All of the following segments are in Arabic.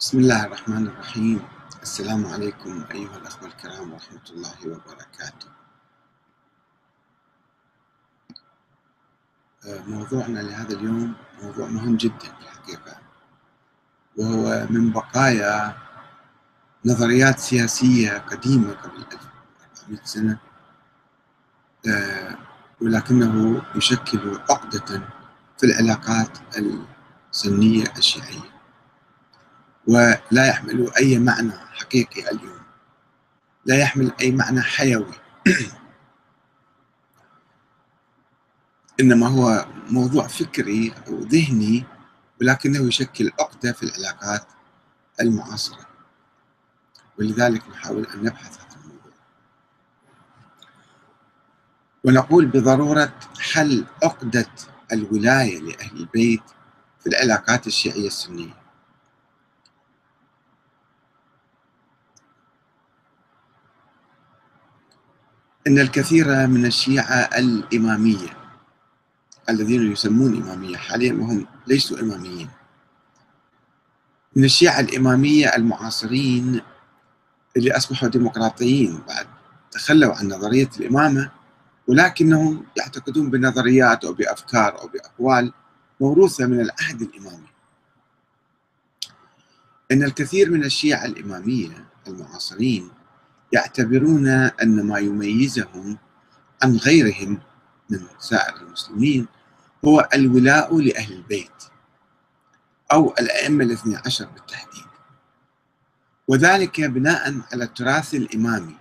بسم الله الرحمن الرحيم. السلام عليكم أيها الأخوة الكرام ورحمة الله وبركاته. آه، موضوعنا لهذا اليوم موضوع مهم جدا في الحقيقة وهو من بقايا نظريات سياسية قديمة قبل 1400 سنة آه، ولكنه يشكل عقدة في العلاقات السنية الشيعية. ولا يحمل أي معنى حقيقي اليوم. لا يحمل أي معنى حيوي. إنما هو موضوع فكري أو ذهني ولكنه يشكل عقدة في العلاقات المعاصرة. ولذلك نحاول أن نبحث هذا الموضوع. ونقول بضرورة حل عقدة الولاية لأهل البيت في العلاقات الشيعية السنية. أن الكثير من الشيعة الإمامية الذين يسمون إمامية حاليا وهم ليسوا إماميين. من الشيعة الإمامية المعاصرين اللي أصبحوا ديمقراطيين بعد تخلوا عن نظرية الإمامة ولكنهم يعتقدون بنظريات أو بأفكار أو بأقوال موروثة من العهد الإمامي. أن الكثير من الشيعة الإمامية المعاصرين يعتبرون أن ما يميزهم عن غيرهم من سائر المسلمين هو الولاء لأهل البيت أو الأئمة الاثني عشر بالتحديد. وذلك بناء على التراث الإمامي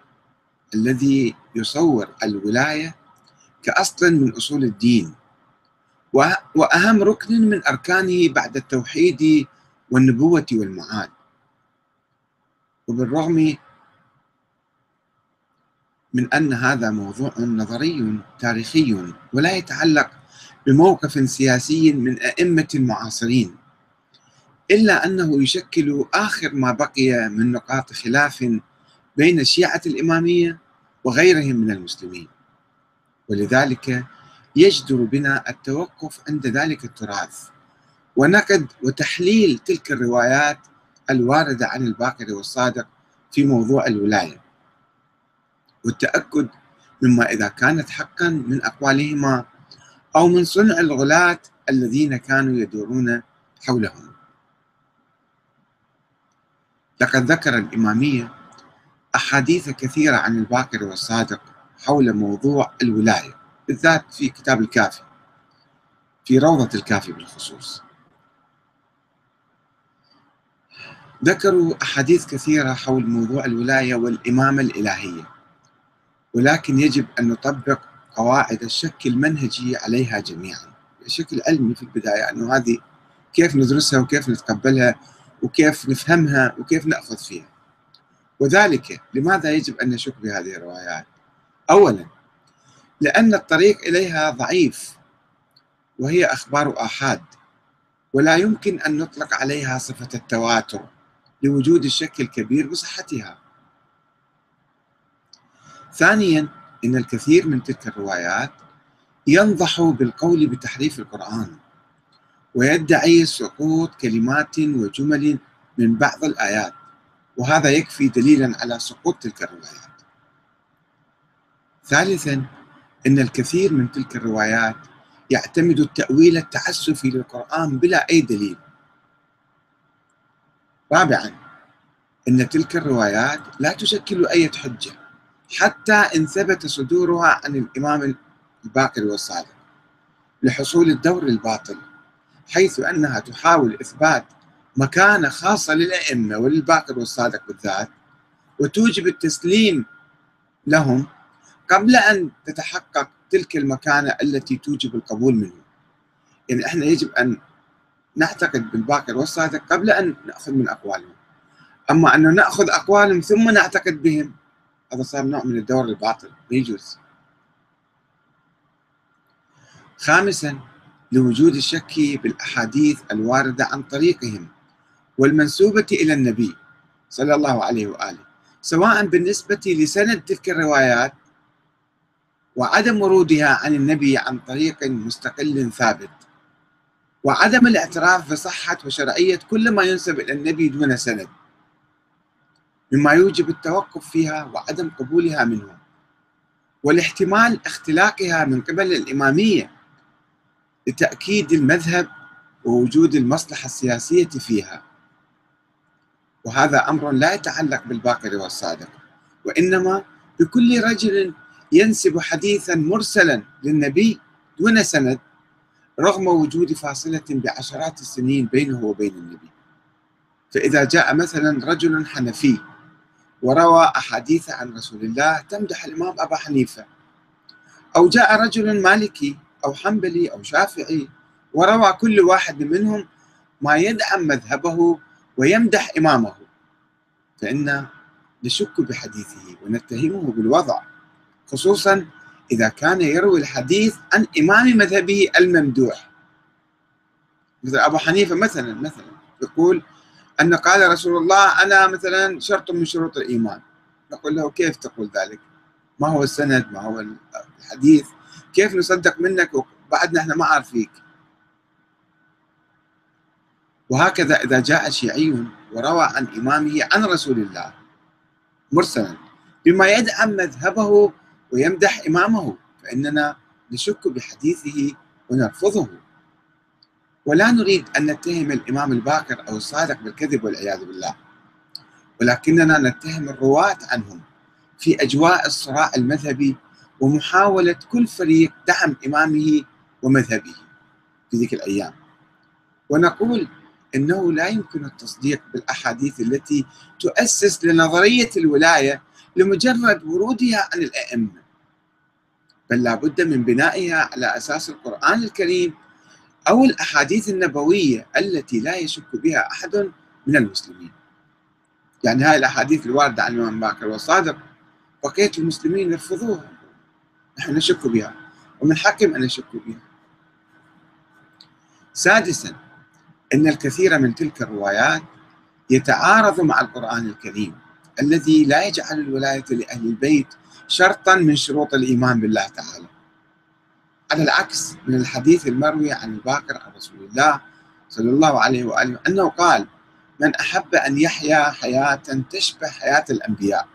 الذي يصور الولاية كأصل من أصول الدين وأهم ركن من أركانه بعد التوحيد والنبوة والمعاد. وبالرغم من أن هذا موضوع نظري تاريخي ولا يتعلق بموقف سياسي من أئمة المعاصرين إلا أنه يشكل آخر ما بقي من نقاط خلاف بين الشيعة الإمامية وغيرهم من المسلمين. ولذلك يجدر بنا التوقف عند ذلك التراث ونقد وتحليل تلك الروايات الواردة عن الباقر والصادق في موضوع الولاية. والتأكد مما إذا كانت حقا من أقوالهما أو من صنع الغلاة الذين كانوا يدورون حولهم. لقد ذكر الإمامية أحاديث كثيرة عن الباقر والصادق حول موضوع الولاية بالذات في كتاب الكافي في روضة الكافي بالخصوص. ذكروا أحاديث كثيرة حول موضوع الولاية والإمامة الإلهية. ولكن يجب أن نطبق قواعد الشك المنهجي عليها جميعا. بشكل علمي في البداية أنه هذه كيف ندرسها وكيف نتقبلها وكيف نفهمها وكيف نأخذ فيها. وذلك لماذا يجب أن نشك بهذه الروايات؟ أولا لأن الطريق إليها ضعيف وهي أخبار آحاد ولا يمكن أن نطلق عليها صفة التواتر لوجود الشك الكبير بصحتها. ثانيا إن الكثير من تلك الروايات ينضح بالقول بتحريف القرآن ويدعي سقوط كلمات وجمل من بعض الآيات وهذا يكفي دليلا على سقوط تلك الروايات. ثالثا إن الكثير من تلك الروايات يعتمد التأويل التعسفي للقرآن بلا أي دليل. رابعا إن تلك الروايات لا تشكل أي حجة حتى إن ثبت صدورها عن الإمام الباقر والصادق لحصول الدور الباطل حيث أنها تحاول إثبات مكانة خاصة للأئمة وللباقر والصادق بالذات وتوجب التسليم لهم قبل أن تتحقق تلك المكانة التي توجب القبول منهم. يعني إحنا يجب أن نعتقد بالباقر والصادق قبل أن نأخذ من أقوالهم. أما أنه نأخذ أقوالهم ثم نعتقد بهم هذا صار نوع من الدور الباطل ما يجوز خامسا لوجود الشك بالأحاديث الواردة عن طريقهم والمنسوبة إلى النبي صلى الله عليه وآله سواء بالنسبة لسند تلك الروايات وعدم ورودها عن النبي عن طريق مستقل ثابت وعدم الاعتراف بصحة وشرعية كل ما ينسب إلى النبي دون سند. مما يوجب التوقف فيها وعدم قبولها منهم والاحتمال اختلاقها من قبل الإمامية لتأكيد المذهب ووجود المصلحة السياسية فيها. وهذا أمر لا يتعلق بالباقر والصادق وإنما بكل رجل ينسب حديثا مرسلا للنبي دون سند رغم وجود فاصلة بعشرات السنين بينه وبين النبي. فإذا جاء مثلا رجل حنفي وروى أحاديث عن رسول الله تمدح الإمام أبا حنيفة. أو جاء رجل مالكي أو حنبلي أو شافعي وروى كل واحد منهم ما يدعم مذهبه ويمدح إمامه. فإن نشك بحديثه ونتهمه بالوضع خصوصا إذا كان يروي الحديث عن إمام مذهبه الممدوح. مثل أبو حنيفة مثلا مثلا يقول أن قال رسول الله أنا مثلا شرط من شروط الإيمان. نقول له كيف تقول ذلك؟ ما هو السند؟ ما هو الحديث؟ كيف نصدق منك؟ وبعدنا إحنا ما عارفيك. وهكذا إذا جاء شيعي وروى عن إمامه عن رسول الله مرسلا بما يدعم مذهبه ويمدح إمامه فإننا نشك بحديثه ونرفضه. ولا نريد أن نتهم الإمام الباكر أو الصادق بالكذب والعياذ بالله ولكننا نتهم الرواة عنهم في أجواء الصراع المذهبي ومحاولة كل فريق دعم إمامه ومذهبه في ذيك الأيام. ونقول إنه لا يمكن التصديق بالأحاديث التي تؤسس لنظرية الولاية لمجرد ورودها عن الأئمة بل لا بد من بنائها على أساس القرآن الكريم أو الأحاديث النبوية التي لا يشك بها أحد من المسلمين. يعني هاي الأحاديث الواردة عن الإمام باكر والصادق بقية المسلمين يرفضوها. نحن نشك بها ومن حقهم أن يشكوا بها. سادسا أن الكثير من تلك الروايات يتعارض مع القرآن الكريم الذي لا يجعل الولاية لأهل البيت شرطا من شروط الإيمان بالله تعالى على العكس من الحديث المروي عن الباقر عن رسول الله صلى الله عليه وآله أنه قال من أحب أن يحيا حياة تشبه حياة الأنبياء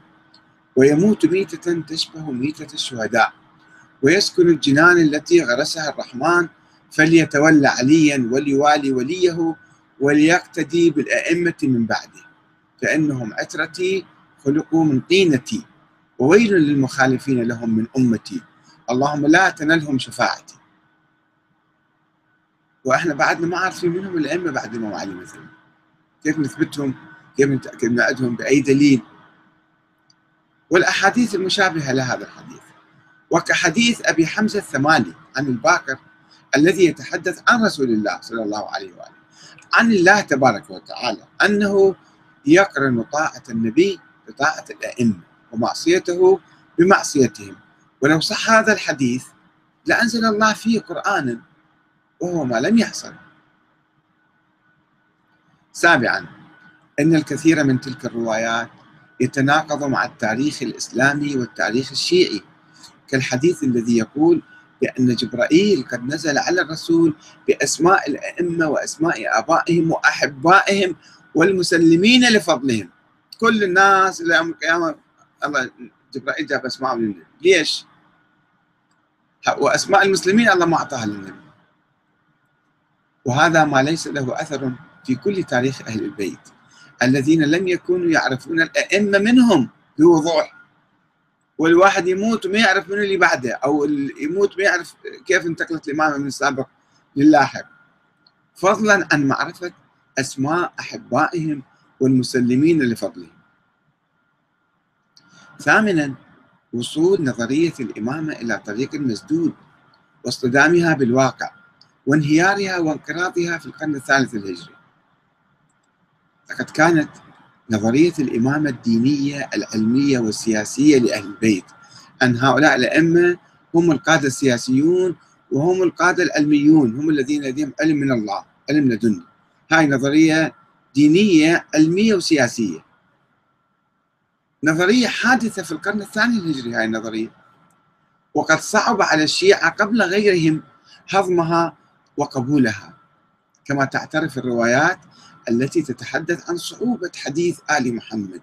ويموت ميتة تشبه ميتة الشهداء ويسكن الجنان التي غرسها الرحمن فليتولى عليا وليوالي وليه وليقتدي بالأئمة من بعده فإنهم عترتي خلقوا من طينتي وويل للمخالفين لهم من أمتي. اللهم لا تنلهم شفاعتي. وإحنا بعدنا ما عارفين منهم الأئمة بعد الامام علي مثلا كيف نثبتهم؟ كيف نعدهم بأي دليل؟ والأحاديث المشابهة لهذا الحديث. وكحديث أبي حمزة الثمالي عن الباقر الذي يتحدث عن رسول الله صلى الله عليه وآله عن الله تبارك وتعالى أنه يقرن طاعة النبي بطاعة الأئمة ومعصيته بمعصيتهم. ولو صح هذا الحديث لأنزل الله فيه قرآنا وهو ما لم يحصل. سابعا إن الكثير من تلك الروايات يتناقض مع التاريخ الإسلامي والتاريخ الشيعي كالحديث الذي يقول بأن جبرائيل قد نزل على الرسول بأسماء الأئمة وأسماء آبائهم وأحبائهم والمسلمين لفضلهم. كل الناس إلى يوم القيامة الله جبرائيل جاب للنبي ليش؟ وأسماء المسلمين الله ما أعطاها للنبي. وهذا ما ليس له أثر في كل تاريخ أهل البيت. الذين لم يكونوا يعرفون الأئمة منهم بوضوح. والواحد يموت وما يعرف من اللي بعده أو يموت ما يعرف كيف انتقلت الإمامة من السابق للاحق فضلا عن معرفة أسماء أحبائهم والمسلمين لفضلهم. ثامنا وصول نظرية الإمامة إلى طريق مسدود واصطدامها بالواقع وانهيارها وانقراضها في القرن الثالث الهجري. لقد كانت نظرية الإمامة الدينية العلمية والسياسية لأهل البيت أن هؤلاء الأئمة هم القادة السياسيون وهم القادة العلميون هم الذين لديهم علم من الله علم لدني هاي نظرية دينية علمية وسياسية نظرية حادثة في القرن الثاني الهجري هاي النظرية. وقد صعب على الشيعة قبل غيرهم هضمها وقبولها. كما تعترف الروايات التي تتحدث عن صعوبة حديث آل محمد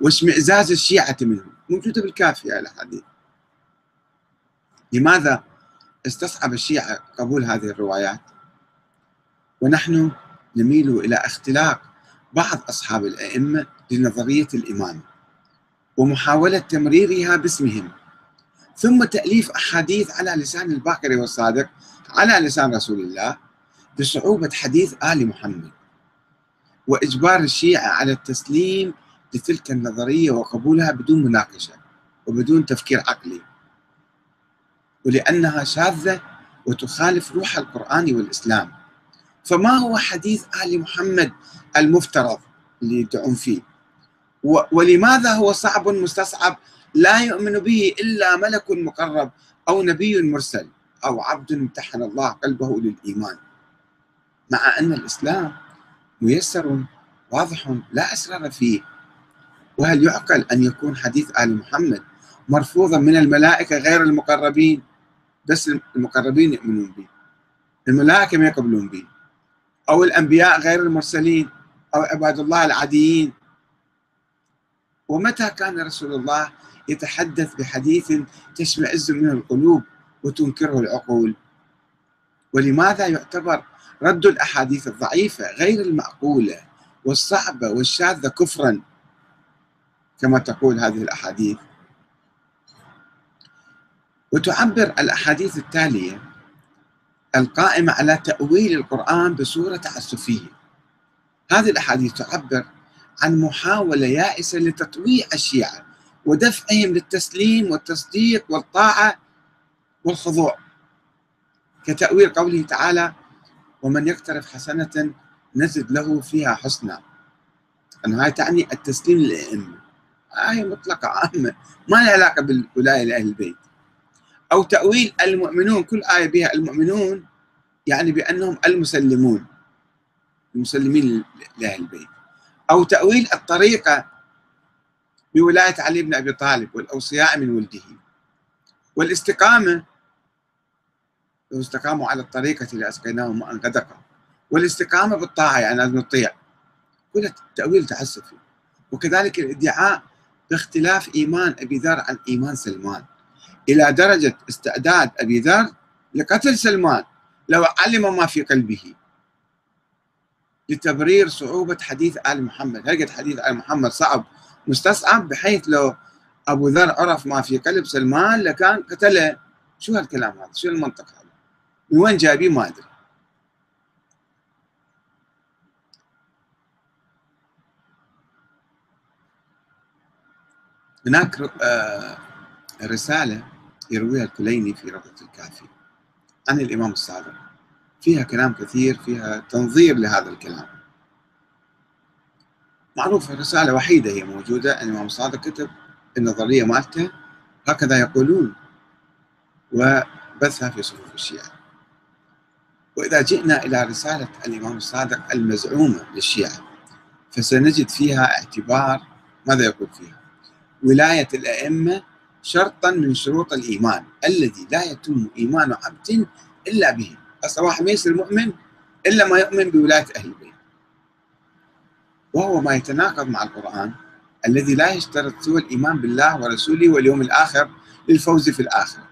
واشمئزاز الشيعة منه موجودة بالكافية الأحاديث. لماذا استصعب الشيعة قبول هذه الروايات؟ ونحن نميل إلى اختلاق بعض أصحاب الأئمة لنظرية الإمامة ومحاولة تمريرها باسمهم. ثم تأليف أحاديث على لسان الباقر والصادق على لسان رسول الله بصعوبة حديث آل محمد. وإجبار الشيعة على التسليم لتلك النظرية وقبولها بدون مناقشة وبدون تفكير عقلي. ولأنها شاذة وتخالف روح القرآن والإسلام. فما هو حديث آل محمد المفترض اللي يدعون فيه؟ ولماذا هو صعب مستصعب؟ لا يؤمن به إلا ملك مقرب أو نبي مرسل أو عبد امتحن الله قلبه للإيمان. مع أن الإسلام ميسر واضح لا أسرار فيه. وهل يعقل أن يكون حديث آل محمد مرفوضا من الملائكة غير المقربين؟ بس المقربين يؤمنون به. الملائكة ما يقبلون به. أو الأنبياء غير المرسلين أو عباد الله العاديين ومتى كان رسول الله يتحدث بحديث تشمئز منه القلوب وتنكره العقول؟ ولماذا يعتبر رد الأحاديث الضعيفة غير المعقولة والصعبة والشاذة كفرا؟ كما تقول هذه الأحاديث. وتعبر الأحاديث التالية القائمة على تأويل القرآن بصورة تعسفية هذه الأحاديث تعبر عن محاولة يائسة لتطويع الشيعة ودفعهم للتسليم والتصديق والطاعة والخضوع. كتأويل قوله تعالى ومن يقترف حسنة نزد له فيها حسنى. أن هاي تعني التسليم للأئمة. آية مطلقة. عامة ما لها علاقة بالولاية لأهل البيت. أو تأويل المؤمنون كل آية بها المؤمنون يعني بأنهم المسلمون المسلمين لأهل البيت. أو تأويل الطريقة بولاية علي بن أبي طالب والأوصياء من ولده. والاستقامة لو استقاموا على الطريقة اللي أسقيناهم ماء غدقا والاستقامة بالطاعة يعني لازم نطيع. كل تأويل تعسفي وكذلك الادعاء باختلاف إيمان أبي ذر عن إيمان سلمان. إلى درجة استعداد أبي ذر لقتل سلمان. لو علم ما في قلبه. لتبرير صعوبة حديث آل محمد. هل حديث آل محمد صعب مستصعب بحيث لو أبو ذر عرف ما في قلب سلمان لكان قتله. شو هالكلام هذا؟ شو المنطق هذا؟ من وين جايبين ما أدري. هناك آه، رسالة يرويها الكليني في روضة الكافي عن الإمام الصادق فيها كلام كثير فيها تنظير لهذا الكلام. معروف رسالة وحيدة هي موجودة الإمام الصادق كتب النظرية مالته هكذا يقولون وبثها في صفوف الشيعة. وإذا جئنا إلى رسالة الإمام الصادق المزعومة للشيعة فسنجد فيها اعتبار ماذا يقول فيها؟ ولاية الأئمة شرطا من شروط الإيمان الذي لا يتم إيمان عبد إلا به واحد ما يصير مؤمن إلا ما يؤمن بولاية أهل البيت. وهو ما يتناقض مع القرآن الذي لا يشترط سوى الإيمان بالله ورسوله واليوم الآخر للفوز في الآخرة.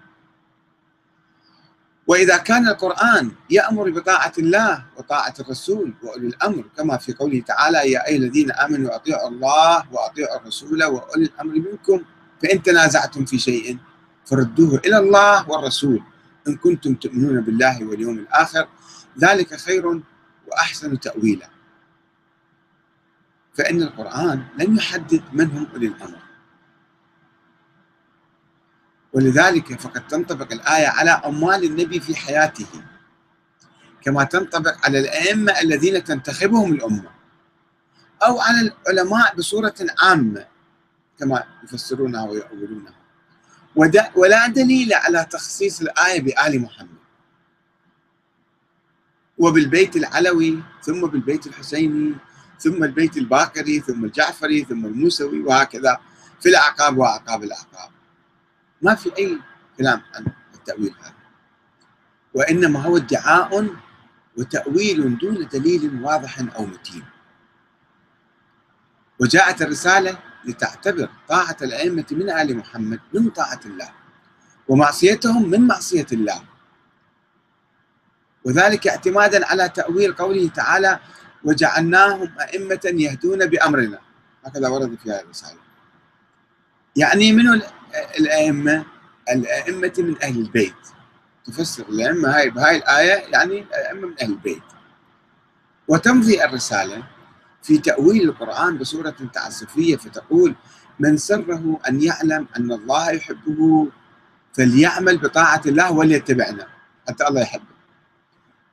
وإذا كان القرآن يأمر بطاعة الله وطاعة الرسول وأولي الأمر كما في قوله تعالى يا أيها الذين آمنوا أطيعوا الله وأطيعوا الرسول وأولي الأمر منكم فإن تنازعتم في شيء فردوه إلى الله والرسول. إن كنتم تؤمنون بالله واليوم الآخر ذلك خير وأحسن تأويلا. فإن القرآن لم يحدد من هم أولي الأمر. ولذلك فقد تنطبق الآية على أموال النبي في حياته. كما تنطبق على الأئمة الذين تنتخبهم الأمة. أو على العلماء بصورة عامة كما يفسرونها ويؤولونها ولا دليل على تخصيص الآية بآل محمد. وبالبيت العلوي ثم بالبيت الحسيني ثم البيت الباكري ثم الجعفري ثم الموسوي وهكذا. في الأعقاب وأعقاب الأعقاب. ما في أي كلام عن التأويل هذا. وإنما هو ادعاء وتأويل دون دليل واضح أو متين. وجاءت الرسالة لتعتبر طاعة الأئمة من آل محمد من طاعة الله ومعصيتهم من معصية الله. وذلك اعتمادا على تأويل قوله تعالى وجعلناهم أئمة يهدون بأمرنا. هكذا ورد في هذه الرسالة. يعني من الأئمة الأئمة من أهل البيت. تفسر الأئمة هاي بهاي الآية يعني الأئمة من أهل البيت. وتمضي الرسالة في تأويل القرآن بصورة تعسفية فتقول من سره أن يعلم أن الله يحبه فليعمل بطاعة الله وليتبعنا. حتى الله يحبه.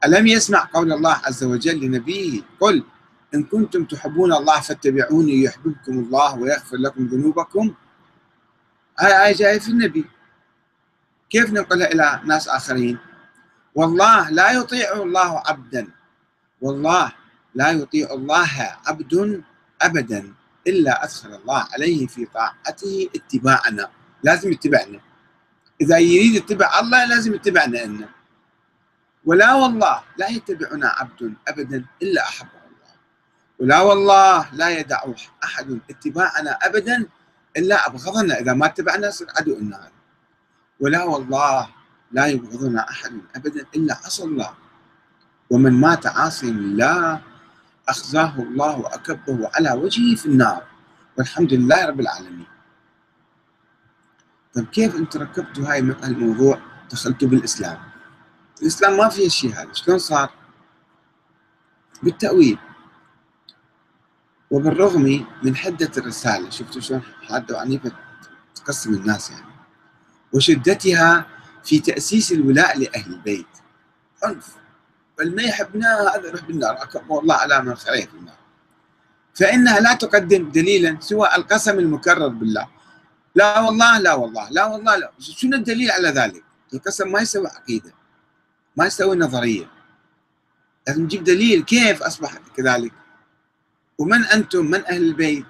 ألم يسمع قول الله عز وجل لنبيه؟ قل إن كنتم تحبون الله فاتبعوني يحببكم الله ويغفر لكم ذنوبكم. هاي آية جاية في النبي. كيف ننقلها إلى ناس آخرين؟ والله لا يطيع الله عبدا. والله لا يطيع الله عبد أبدا إلا أدخل الله عليه في طاعته اتباعنا لازم يتبعنا. إذا يريد يتبع الله لازم يتبعنا إنا ولا والله لا يتبعنا عبد أبدا إلا أحبه الله. ولا والله لا يدع أحد اتباعنا أبدا إلا أبغضنا. إذا ما اتبعنا يصير عدو النار. ولا والله لا يبغضنا أحد أبدا إلا عصى الله. ومن مات عاصيا لله أخزاه الله وأكبه على وجهه في النار. والحمد لله رب العالمين. طيب كيف أنت ركبتوا هاي الموضوع دخلتوا بالإسلام؟ الإسلام ما فيه الشيء هذا. شلون صار؟ بالتأويل. وبالرغم من حدة الرسالة شفتوا شلون حادة وعنيفة تقسم الناس يعني. وشدتها في تأسيس الولاء لأهل البيت. عنف بل ما يحبنا هذا يروح بالنار. أكبر الله على من خير في النار فإنها لا تقدم دليلا سوى القسم المكرر بالله. لا والله لا والله لا والله لا. شنو الدليل على ذلك؟ القسم ما يسوي عقيدة ما يسوي نظرية. لازم نجيب دليل كيف أصبح كذلك. ومن أنتم؟ من أهل البيت؟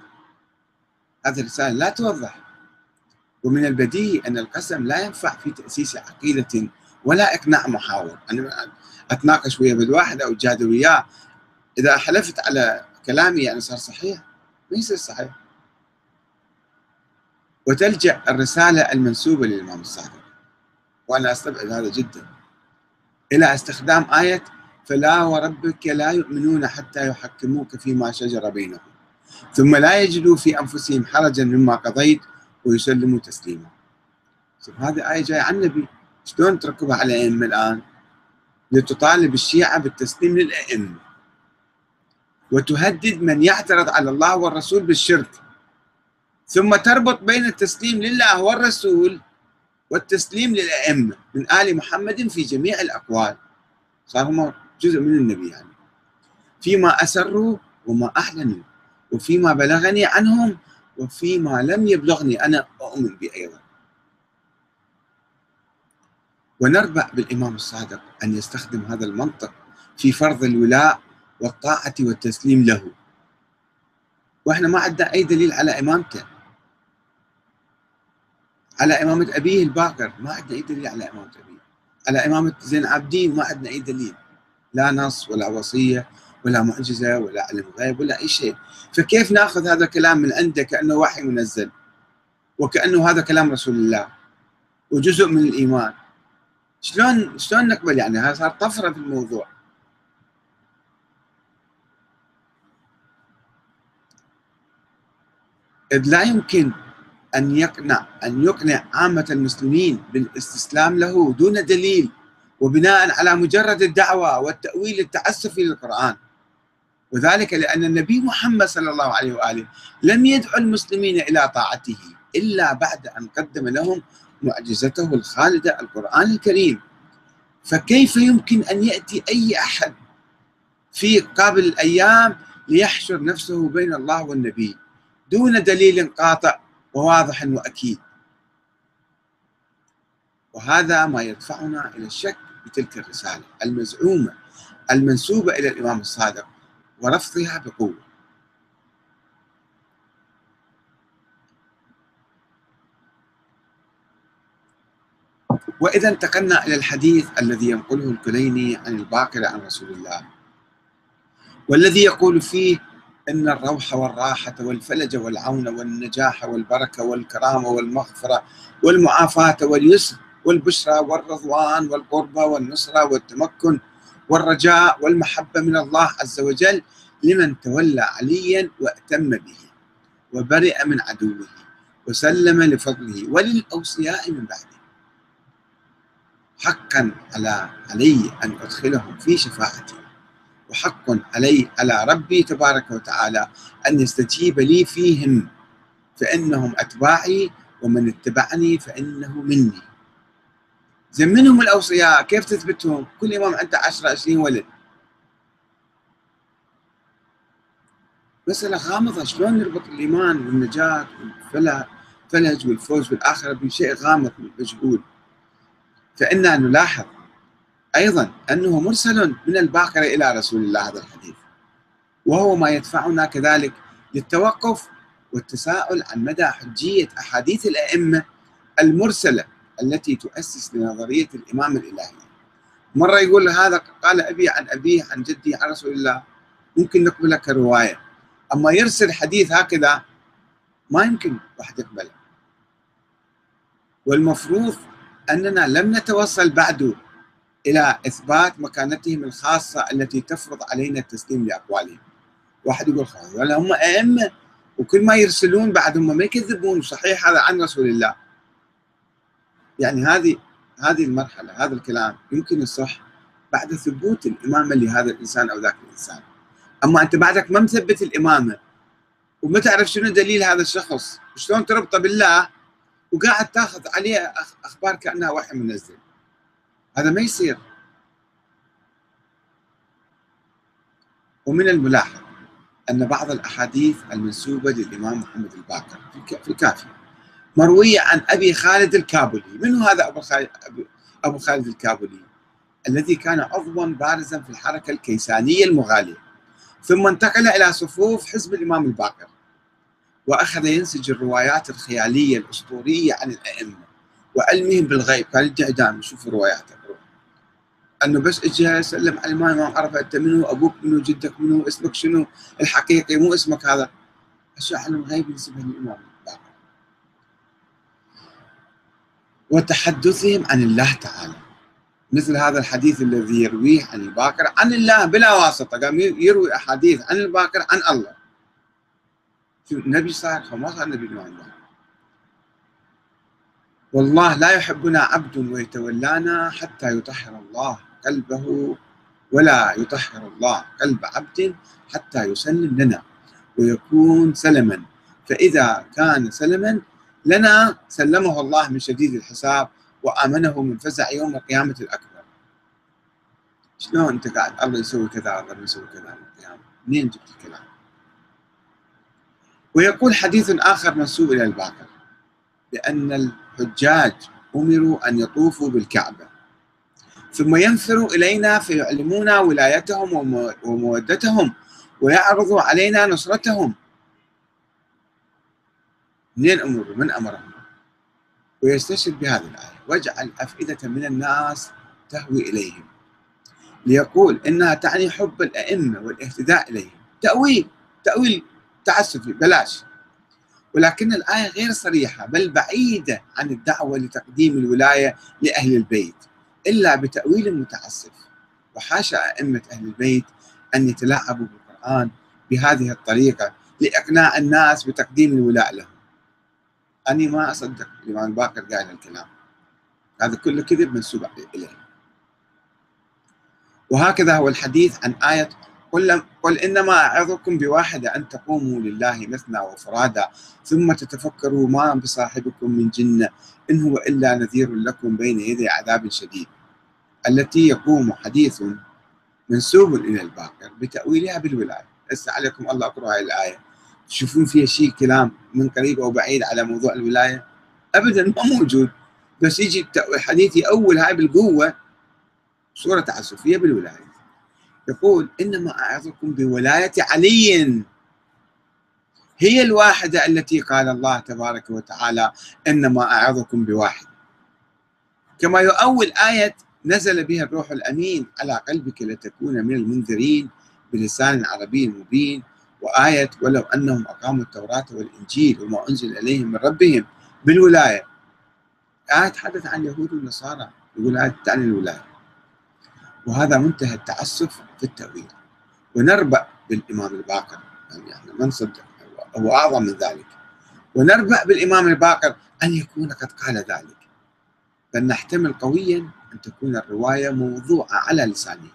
هذه الرسالة لا توضح. ومن البديهي أن القسم لا ينفع في تأسيس عقيدة ولا إقناع محاور. أنا أتناقش ويا بالواحد أو أتجادل وياه. إذا حلفت على كلامي يعني صار صحيح. ما يصير صحيح. وتلجأ الرسالة المنسوبة للإمام الصادق. وأنا أستبعد هذا جدا. إلى استخدام آية فلا وربك لا يؤمنون حتى يحكموك فيما شجر بينهم. ثم لا يجدوا في أنفسهم حرجا مما قضيت ويسلموا تسليما. هذه آية جاية عن النبي. شلون تركبها على الأئمة الآن؟ لتطالب الشيعة بالتسليم للأئمة. وتهدد من يعترض على الله والرسول بالشرك. ثم تربط بين التسليم لله والرسول والتسليم للأئمة من آل محمد في جميع الأقوال. صار هم جزء من النبي يعني. فيما أسروا وما أعلنوا وفيما بلغني عنهم وفيما لم يبلغني. أنا أؤمن به ونربع بالإمام الصادق أن يستخدم هذا المنطق في فرض الولاء والطاعة والتسليم له. وإحنا ما عندنا أي دليل على إمامته. على إمامة أبيه الباقر ما عندنا أي دليل على إمامة أبيه. على إمامة زين العابدين ما عندنا أي دليل. لا نص ولا وصية ولا معجزة ولا علم غيب ولا أي شيء. فكيف نأخذ هذا الكلام من عنده كأنه وحي منزل؟ وكأنه هذا كلام رسول الله. وجزء من الإيمان. شلون شلون نقبل يعني؟ هذا صار طفرة في الموضوع؟ إذ لا يمكن أن يقنع أن يقنع عامة المسلمين بالاستسلام له دون دليل وبناء على مجرد الدعوة والتأويل التعسفي للقرآن. وذلك لأن النبي محمد صلى الله عليه وآله لم يدعو المسلمين إلى طاعته إلا بعد أن قدم لهم معجزته الخالدة القرآن الكريم. فكيف يمكن أن يأتي أي أحد في قابل الأيام ليحشر نفسه بين الله والنبي دون دليل قاطع وواضح وأكيد؟ وهذا ما يدفعنا إلى الشك بتلك الرسالة المزعومة المنسوبة إلى الإمام الصادق ورفضها بقوة. وإذا انتقلنا إلى الحديث الذي ينقله الكليني عن الباقر عن رسول الله والذي يقول فيه إن الروح والراحة والفلج والعون والنجاح والبركة والكرامة والمغفرة والمعافاة واليسر والبشرى والرضوان والقربة والنصرة والتمكن والرجاء والمحبة من الله عز وجل لمن تولى عليا وأتم به وبرئ من عدوه وسلم لفضله وللأوصياء من بعده. حقا على علي أن أدخلهم في شفاعتي وحق علي على ربي تبارك وتعالى أن يستجيب لي فيهم فإنهم أتباعي ومن اتبعني فإنه مني. زين منهم الأوصياء؟ كيف تثبتهم؟ كل إمام عنده 10 20 ولد. مسألة غامضة شلون نربط الإيمان والنجاة والفلج والفوز بالآخرة بشيء غامض مجهول؟ فإنا نلاحظ أيضا أنه مرسل من الباقرة إلى رسول الله هذا الحديث وهو ما يدفعنا كذلك للتوقف والتساؤل عن مدى حجية أحاديث الأئمة المرسلة التي تؤسس لنظرية الإمام الإلهي. مرة يقول هذا قال أبي عن أبيه عن جدي عن رسول الله ممكن نقبله كرواية أما يرسل حديث هكذا ما يمكن واحد يقبله. والمفروض أننا لم نتوصل بعد إلى إثبات مكانتهم الخاصة التي تفرض علينا التسليم لأقوالهم. واحد يقول ولا هم أئمة وكل ما يرسلون بعد هم ما يكذبون صحيح هذا عن رسول الله. يعني هذه هذه المرحلة هذا الكلام يمكن يصح بعد ثبوت الإمامة لهذا الإنسان أو ذاك الإنسان. أما أنت بعدك ما مثبت الإمامة وما تعرف شنو دليل هذا الشخص شلون تربطه بالله وقاعد تاخذ عليه أخبار كأنها وحي منزل. هذا ما يصير. ومن الملاحظ أن بعض الأحاديث المنسوبة للإمام محمد الباقر في الكافي مروية عن أبي خالد الكابلي. من هذا أبو خالد, أبو خالد الكابلي؟ الذي كان عضوا بارزا في الحركة الكيسانية المغالية ثم انتقل إلى صفوف حزب الإمام الباقر. وأخذ ينسج الروايات الخيالية الأسطورية عن الأئمة وعلمهم بالغيب. كان يرجع دائما يشوف رواياته أنه بس اجى سلم على الامام ما عرف أنت منو أبوك منو جدك منو اسمك شنو الحقيقي مو اسمك هذا. أشياء علم الغيب ينسبها للإمام وتحدثهم عن الله تعالى. مثل هذا الحديث الذي يرويه عن الباكر عن الله بلا واسطة. قام يروي أحاديث عن الباكر عن الله. النبي صار ما صار نبي الله. والله لا يحبنا عبد ويتولانا حتى يطهر الله قلبه ولا يطهر الله قلب عبد حتى يسلم لنا ويكون سلما. فإذا كان سلما لنا سلمه الله من شديد الحساب وآمنه من فزع يوم القيامة الأكبر. شلون أنت قاعد؟ الله يسوي كذا الله يسوي كذا القيامة. منين جبت الكلام؟ ويقول حديث آخر منسوب إلى الباقر بأن الحجاج أمروا أن يطوفوا بالكعبة ثم ينفروا إلينا فيعلمونا ولايتهم ومودتهم ويعرضوا علينا نصرتهم. منين أمروا من أمرهم؟ ويستشهد بهذه الآية واجعل أفئدة من الناس تهوي إليهم. ليقول إنها تعني حب الأئمة والاهتداء إليهم. تأويل تأويل تعسفي بلاش. ولكن الآية غير صريحة بل بعيدة عن الدعوة لتقديم الولاية لأهل البيت إلا بتأويل متعسف وحاشا أئمة أهل البيت أن يتلاعبوا بالقرآن بهذه الطريقة لإقناع الناس بتقديم الولاء لهم. أنا ما أصدق الإمام باقر قال الكلام. هذا كله كذب منسوب إليه وهكذا هو الحديث عن آية قل, قل إنما أعظكم بواحدة أن تقوموا لله مثنى وفرادا ثم تتفكروا ما بصاحبكم من جنة إن هو إلا نذير لكم بين يدي عذاب شديد. التي يقوم حديث منسوب إلى الباقر بتأويلها بالولاية. هسه عليكم الله أقرأ هاي الآية. تشوفون فيها شيء كلام من قريب أو بعيد على موضوع الولاية؟ أبدا ما موجود. بس يجي الحديث يأول هاي بالقوة. صورة تعسفية بالولاية. يقول إنما أعظكم بولاية علي. هي الواحدة التي قال الله تبارك وتعالى إنما أعظكم بواحد. كما يؤول آية نزل بها الروح الأمين على قلبك لتكون من المنذرين بلسان عربي مبين. وآية ولو أنهم أقاموا التوراة والإنجيل وما أنزل إليهم من ربهم بالولاية. آية تحدث عن اليهود والنصارى يقول آية تعني الولاية. وهذا منتهى التعسف في التأويل. ونربأ بالإمام الباقر. يعني إحنا ما نصدق. هو أعظم من ذلك. ونربأ بالإمام الباقر أن يكون قد قال ذلك. بل نحتمل قويا أن تكون الرواية موضوعة على لسانه.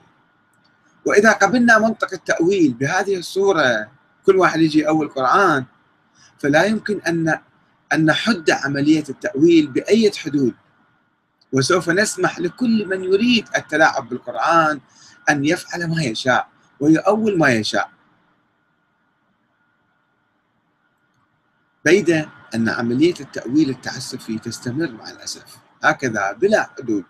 وإذا قبلنا منطق التأويل بهذه الصورة كل واحد يجي أول القرآن فلا يمكن أن أن نحد عملية التأويل بأية حدود. وسوف نسمح لكل من يريد التلاعب بالقرآن أن يفعل ما يشاء ويؤول ما يشاء. بيد أن عملية التأويل التعسفي تستمر مع الأسف. هكذا بلا حدود.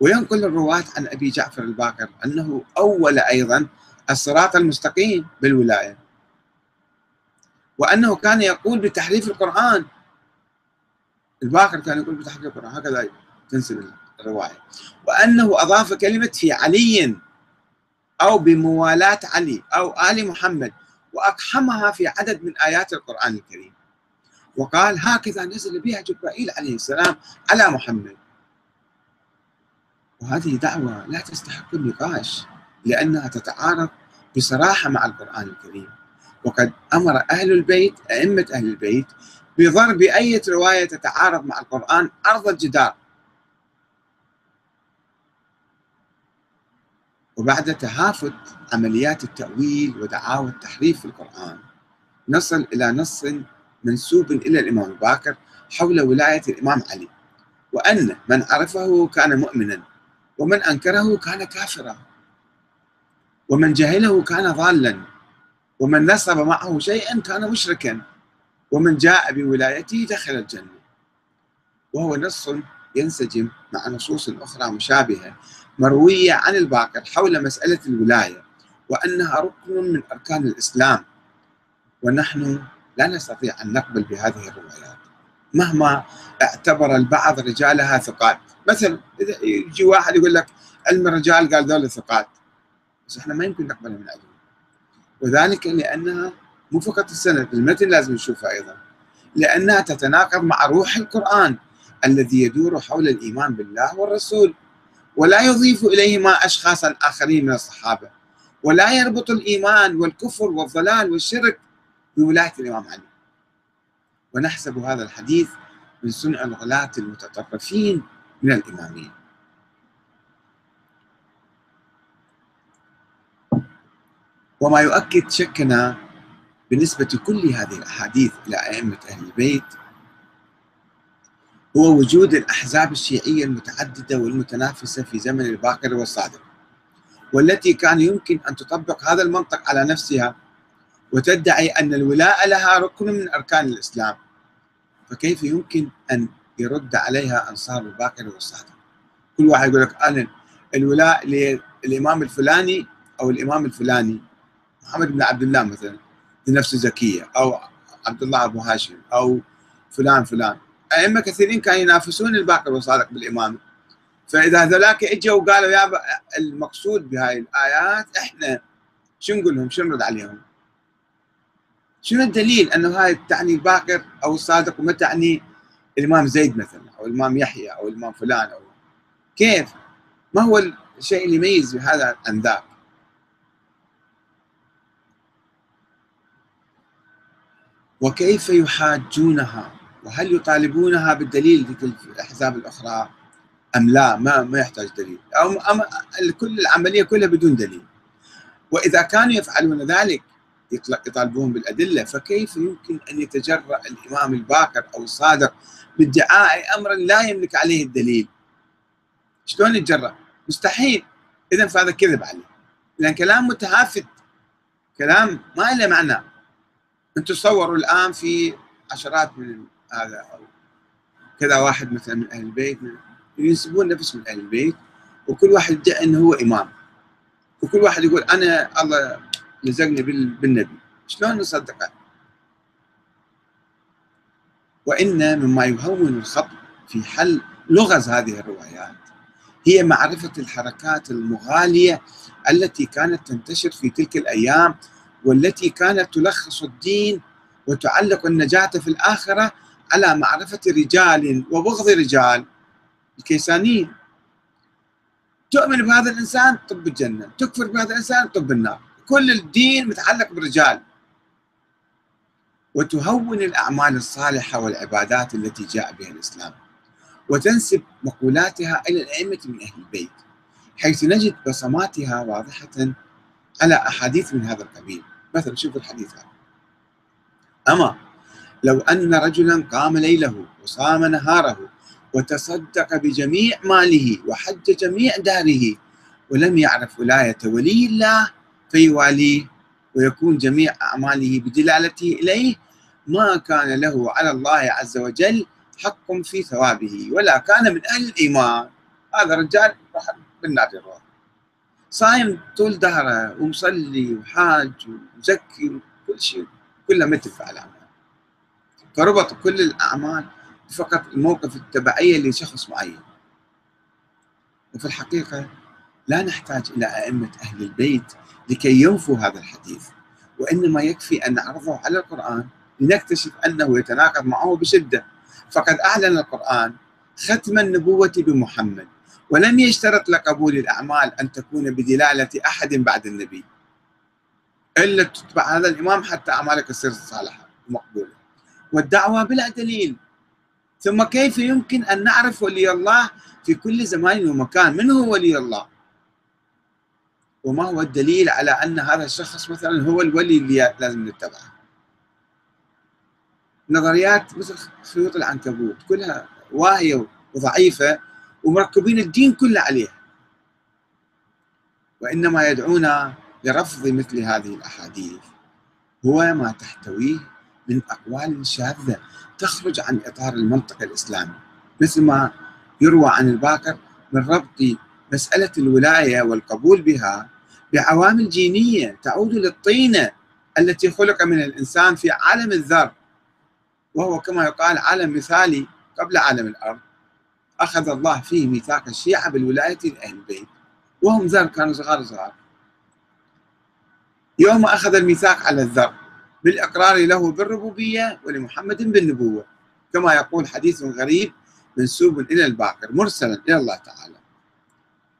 وينقل الرواة عن أبي جعفر الباقر أنه أول أيضا الصراط المستقيم بالولاية. وأنه كان يقول بتحريف القرآن. الباقر كان يقول بتحريف القرآن. هكذا تنسب الرواية وأنه أضاف كلمة في علي أو بموالاة علي أو آل محمد وأقحمها في عدد من آيات القرآن الكريم. وقال هكذا نزل بها جبرائيل عليه السلام على محمد. وهذه دعوة لا تستحق النقاش لأنها تتعارض بصراحة مع القرآن الكريم. وقد أمر أهل البيت أئمة أهل البيت بضرب أي رواية تتعارض مع القرآن أرض الجدار. وبعد تهافت عمليات التأويل ودعاوى التحريف في القرآن. نصل إلى نص منسوب إلى الإمام الباكر حول ولاية الإمام علي. وأن من عرفه كان مؤمنا ومن أنكره كان كافرا. ومن جهله كان ضالا ومن نصب معه شيئا كان مشركا. ومن جاء بولايته دخل الجنة. وهو نص ينسجم مع نصوص أخرى مشابهة مروية عن الباقر حول مسألة الولاية وأنها ركن من أركان الإسلام. ونحن لا نستطيع أن نقبل بهذه الروايات مهما اعتبر البعض رجالها ثقات. مثلا إذا يجي واحد يقول لك علم الرجال قال ذول ثقات. بس إحنا ما يمكن نقبلها من علم وذلك لأنها مو فقط السند المتن لازم نشوفها أيضا. لأنها تتناقض مع روح القرآن الذي يدور حول الإيمان بالله والرسول. ولا يضيف إليهما أشخاصا آخرين من الصحابة ولا يربط الإيمان والكفر والضلال والشرك بولاية الإمام علي. ونحسب هذا الحديث من صنع الغلاة المتطرفين من الإمامين. وما يؤكد شكنا بالنسبة كل هذه الأحاديث إلى أئمة أهل البيت هو وجود الأحزاب الشيعية المتعددة والمتنافسة في زمن الباقر والصادق والتي كان يمكن أن تطبق هذا المنطق على نفسها وتدعي أن الولاء لها ركن من أركان الإسلام فكيف يمكن أن يرد عليها أنصار الباقر والصادق؟ كل واحد يقول لك أنا الولاء للإمام الفلاني أو الإمام الفلاني محمد بن عبد الله مثلا لنفس زكية أو عبد الله أبو هاشم أو فلان فلان. أئمة كثيرين كانوا ينافسون الباقر والصادق بالإمامة. فإذا ذولاك إجوا وقالوا يا المقصود بهاي الآيات إحنا شو نقول لهم؟ شو نرد عليهم؟ شنو الدليل أنه هاي تعني الباقر أو الصادق وما تعني الإمام زيد مثلا أو الإمام يحيى أو الإمام فلان أو كيف؟ ما هو الشيء اللي يميز هذا عن ذاك؟ وكيف يحاجونها؟ وهل يطالبونها بالدليل لتلك الأحزاب الأخرى أم لا؟ ما ما يحتاج دليل. أو أم كل العملية كلها بدون دليل. وإذا كانوا يفعلون ذلك يطالبون بالأدلة فكيف يمكن أن يتجرأ الإمام الباكر أو الصادق بادعاء أمر لا يملك عليه الدليل؟ شلون يتجرأ؟ مستحيل. إذا فهذا كذب عليه. لأن كلام متهافت. كلام ما له معنى. أنتم تصوروا الآن في عشرات من هذا أو كذا واحد مثلا من أهل البيت ينسبون نفسهم من أهل البيت وكل واحد يدعي أنه هو إمام. وكل واحد يقول أنا الله لزقني بالنبي. شلون نصدقه وإن مما يهون الخط في حل لغز هذه الروايات هي معرفة الحركات المغالية التي كانت تنتشر في تلك الأيام والتي كانت تلخص الدين وتعلق النجاة في الآخرة على معرفة رجال وبغض رجال. الكيسانيين. تؤمن بهذا الإنسان طب الجنة تكفر بهذا الإنسان طب النار. كل الدين متعلق بالرجال وتهون الأعمال الصالحة والعبادات التي جاء بها الإسلام. وتنسب مقولاتها إلى الأئمة من أهل البيت. حيث نجد بصماتها واضحة على أحاديث من هذا القبيل. مثلا شوف الحديث هذا. أما لو أن رجلا قام ليله وصام نهاره وتصدق بجميع ماله وحج جميع داره ولم يعرف ولاية ولي الله فيواليه ويكون جميع أعماله بدلالته إليه. ما كان له على الله عز وجل حق في ثوابه ولا كان من أهل الإيمان. هذا الرجال راح بالنار يروح صايم طول دهره ومصلي وحاج وزكي وكل شيء كله مثل في الأعمال فربط كل الأعمال فقط الموقف التبعية لشخص معين. وفي الحقيقة لا نحتاج إلى أئمة أهل البيت لكي ينفوا هذا الحديث وإنما يكفي أن نعرضه على القرآن لنكتشف أنه يتناقض معه بشدة. فقد أعلن القرآن ختم النبوة بمحمد ولم يشترط لقبول الأعمال أن تكون بدلالة أحد بعد النبي إلا تتبع هذا الإمام حتى أعمالك تصير صالحة ومقبولة. والدعوة بلا دليل. ثم كيف يمكن أن نعرف ولي الله في كل زمان ومكان؟ من هو ولي الله؟ وما هو الدليل على أن هذا الشخص مثلا هو الولي اللي لازم نتبعه؟ نظريات مثل خيوط العنكبوت كلها واهية وضعيفة ومركبين الدين كله عليها. وإنما يدعونا لرفض مثل هذه الأحاديث. هو ما تحتويه من أقوال شاذة تخرج عن إطار المنطق الإسلامي مثل ما يروى عن الباكر من ربط مسألة الولاية والقبول بها بعوامل جينية تعود للطينة التي خلق من الإنسان في عالم الذر. وهو كما يقال عالم مثالي قبل عالم الأرض. أخذ الله فيه ميثاق الشيعة بالولاية لأهل البيت. وهم ذر كانوا صغار صغار. يوم أخذ الميثاق على الذر بالإقرار له بالربوبية ولمحمد بالنبوة. كما يقول حديث غريب منسوب إلى الباقر مرسلا إلى الله تعالى.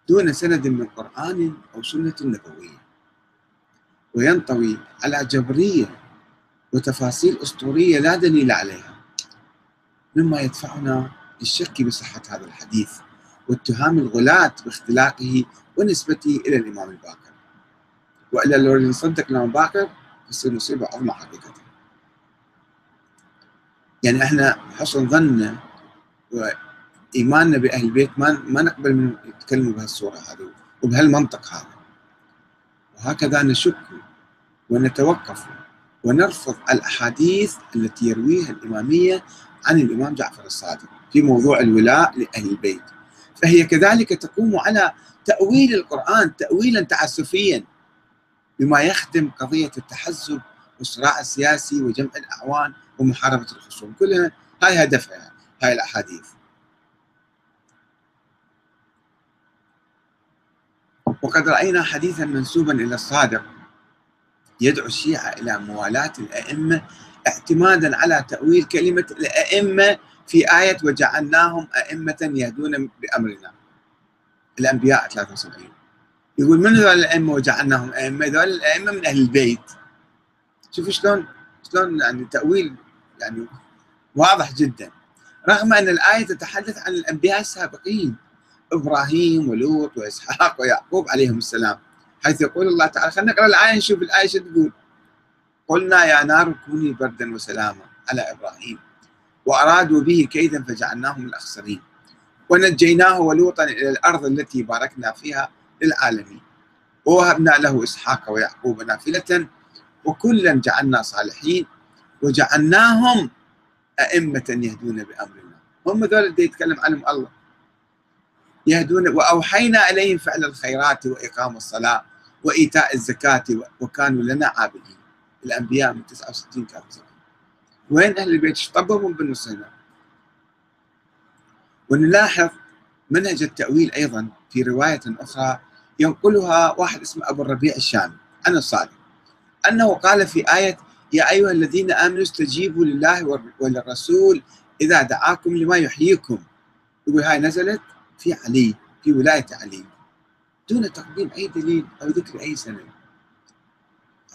دون سند من قرآن أو سنة نبوية. وينطوي على جبرية وتفاصيل أسطورية لا دليل عليها. مما يدفعنا للشك بصحة هذا الحديث واتهام الغلاة باختلاقه ونسبته إلى الإمام الباقر. وإلا لو نصدق الإمام الباقر تصير مصيبة عظمى حقيقة يعني إحنا حسن ظننا وإيماننا بأهل البيت ما ما نقبل من يتكلموا بهالصورة هذه وبهالمنطق هذا. وهكذا نشك ونتوقف ونرفض الأحاديث التي يرويها الإمامية عن الإمام جعفر الصادق في موضوع الولاء لأهل البيت. فهي كذلك تقوم على تأويل القرآن تأويلا تعسفيا. بما يخدم قضية التحزب والصراع السياسي وجمع الأعوان ومحاربة الخصوم. كلها هاي هدفها هاي الأحاديث. وقد رأينا حديثا منسوبا إلى الصادق. يدعو الشيعة إلى موالاة الأئمة اعتمادا على تأويل كلمة الأئمة في آية وجعلناهم أئمة يهدون بأمرنا. الأنبياء 73 يقول من هذول الأئمة وجعلناهم أئمة؟ هذول الأئمة من أهل البيت. شوفوا شلون شلون يعني تأويل يعني واضح جدا. رغم أن الآية تتحدث عن الأنبياء السابقين إبراهيم ولوط وإسحاق ويعقوب عليهم السلام حيث يقول الله تعالى خلينا نقرأ الآية نشوف الآية شو تقول. قلنا يا نار كوني بردا وسلاما على إبراهيم وأرادوا به كيدا فجعلناهم الأخسرين. ونجيناه ولوطا إلى الأرض التي باركنا فيها للعالمين. ووهبنا له إسحاق ويعقوب نافلة وكلا جعلنا صالحين وجعلناهم أئمة يهدون بأمرنا هم ذول اللي يتكلم عنهم الله. يهدون وأوحينا إليهم فعل الخيرات وإقام الصلاة وإيتاء الزكاة وكانوا لنا عابدين. الأنبياء من 69 كانوا وين أهل البيت؟ طبهم هنا ونلاحظ منهج التأويل أيضا في رواية أخرى ينقلها واحد اسمه أبو الربيع الشامي عن الصادق. أنه قال في آية يا أيها الذين آمنوا استجيبوا لله وللرسول إذا دعاكم لما يحييكم. يقول هاي نزلت في علي في ولاية علي. دون تقديم أي دليل أو ذكر أي سنة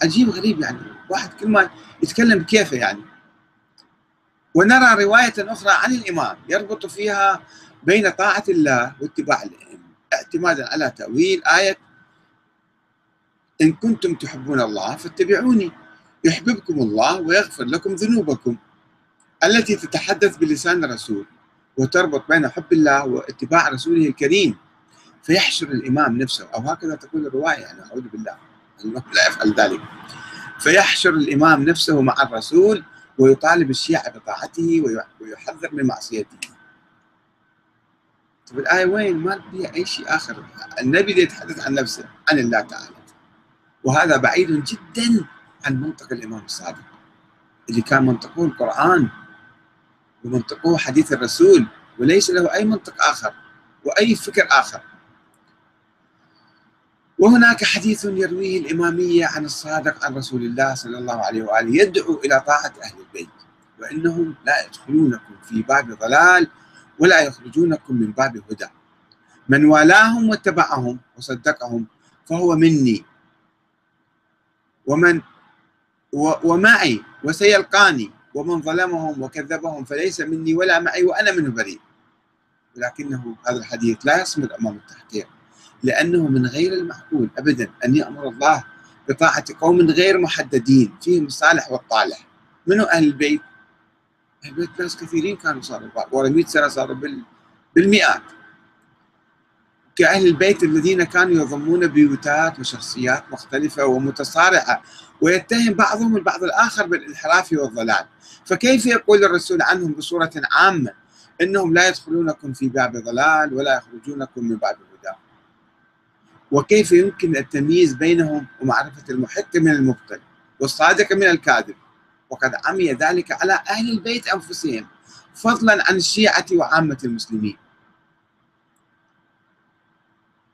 عجيب غريب يعني. واحد كل ما يتكلم كيفه يعني. ونرى رواية أخرى عن الإمام يربط فيها بين طاعة الله واتباع الأئمة. اعتمادا على تأويل آية إن كنتم تحبون الله فاتبعوني. يحببكم الله ويغفر لكم ذنوبكم التي تتحدث بلسان الرسول وتربط بين حب الله واتباع رسوله الكريم فيحشر الإمام نفسه. أو هكذا تقول الرواية يعني أعوذ بالله الله لا يفعل ذلك. فيحشر الإمام نفسه مع الرسول ويطالب الشيعة بطاعته ويحذر من معصيته. طيب الآية وين؟ ما فيها أي شيء آخر. النبي يتحدث عن نفسه عن الله تعالى. وهذا بعيد جدا عن منطق الإمام الصادق اللي كان منطقه القرآن ومنطقه حديث الرسول وليس له أي منطق آخر وأي فكر آخر. وهناك حديث يرويه الإمامية عن الصادق عن رسول الله صلى الله عليه وآله يدعو إلى طاعة أهل البيت وإنهم لا يدخلونكم في باب ضلال ولا يخرجونكم من باب هدى. من والاهم واتبعهم وصدقهم فهو مني. ومن ومعي وسيلقاني. ومن ظلمهم وكذبهم فليس مني ولا معي وأنا منه بريء. ولكنه هذا الحديث لا يصمد أمام التحقيق. لأنه من غير المعقول أبدا أن يأمر الله بطاعة قوم غير محددين. فيهم الصالح والطالح. منو أهل البيت؟ البيت ناس كثيرين كانوا صاروا ورا 100 سنة صاروا بالمئات. كأهل البيت الذين كانوا يضمون بيوتات وشخصيات مختلفة ومتصارعة ويتهم بعضهم البعض الآخر بالانحراف والضلال. فكيف يقول الرسول عنهم بصورة عامة؟ إنهم لا يدخلونكم في باب ضلال ولا يخرجونكم من باب هدى. وكيف يمكن التمييز بينهم ومعرفة المحق من المبطل والصادق من الكاذب؟ وقد عمي ذلك على أهل البيت أنفسهم فضلا عن الشيعة وعامة المسلمين.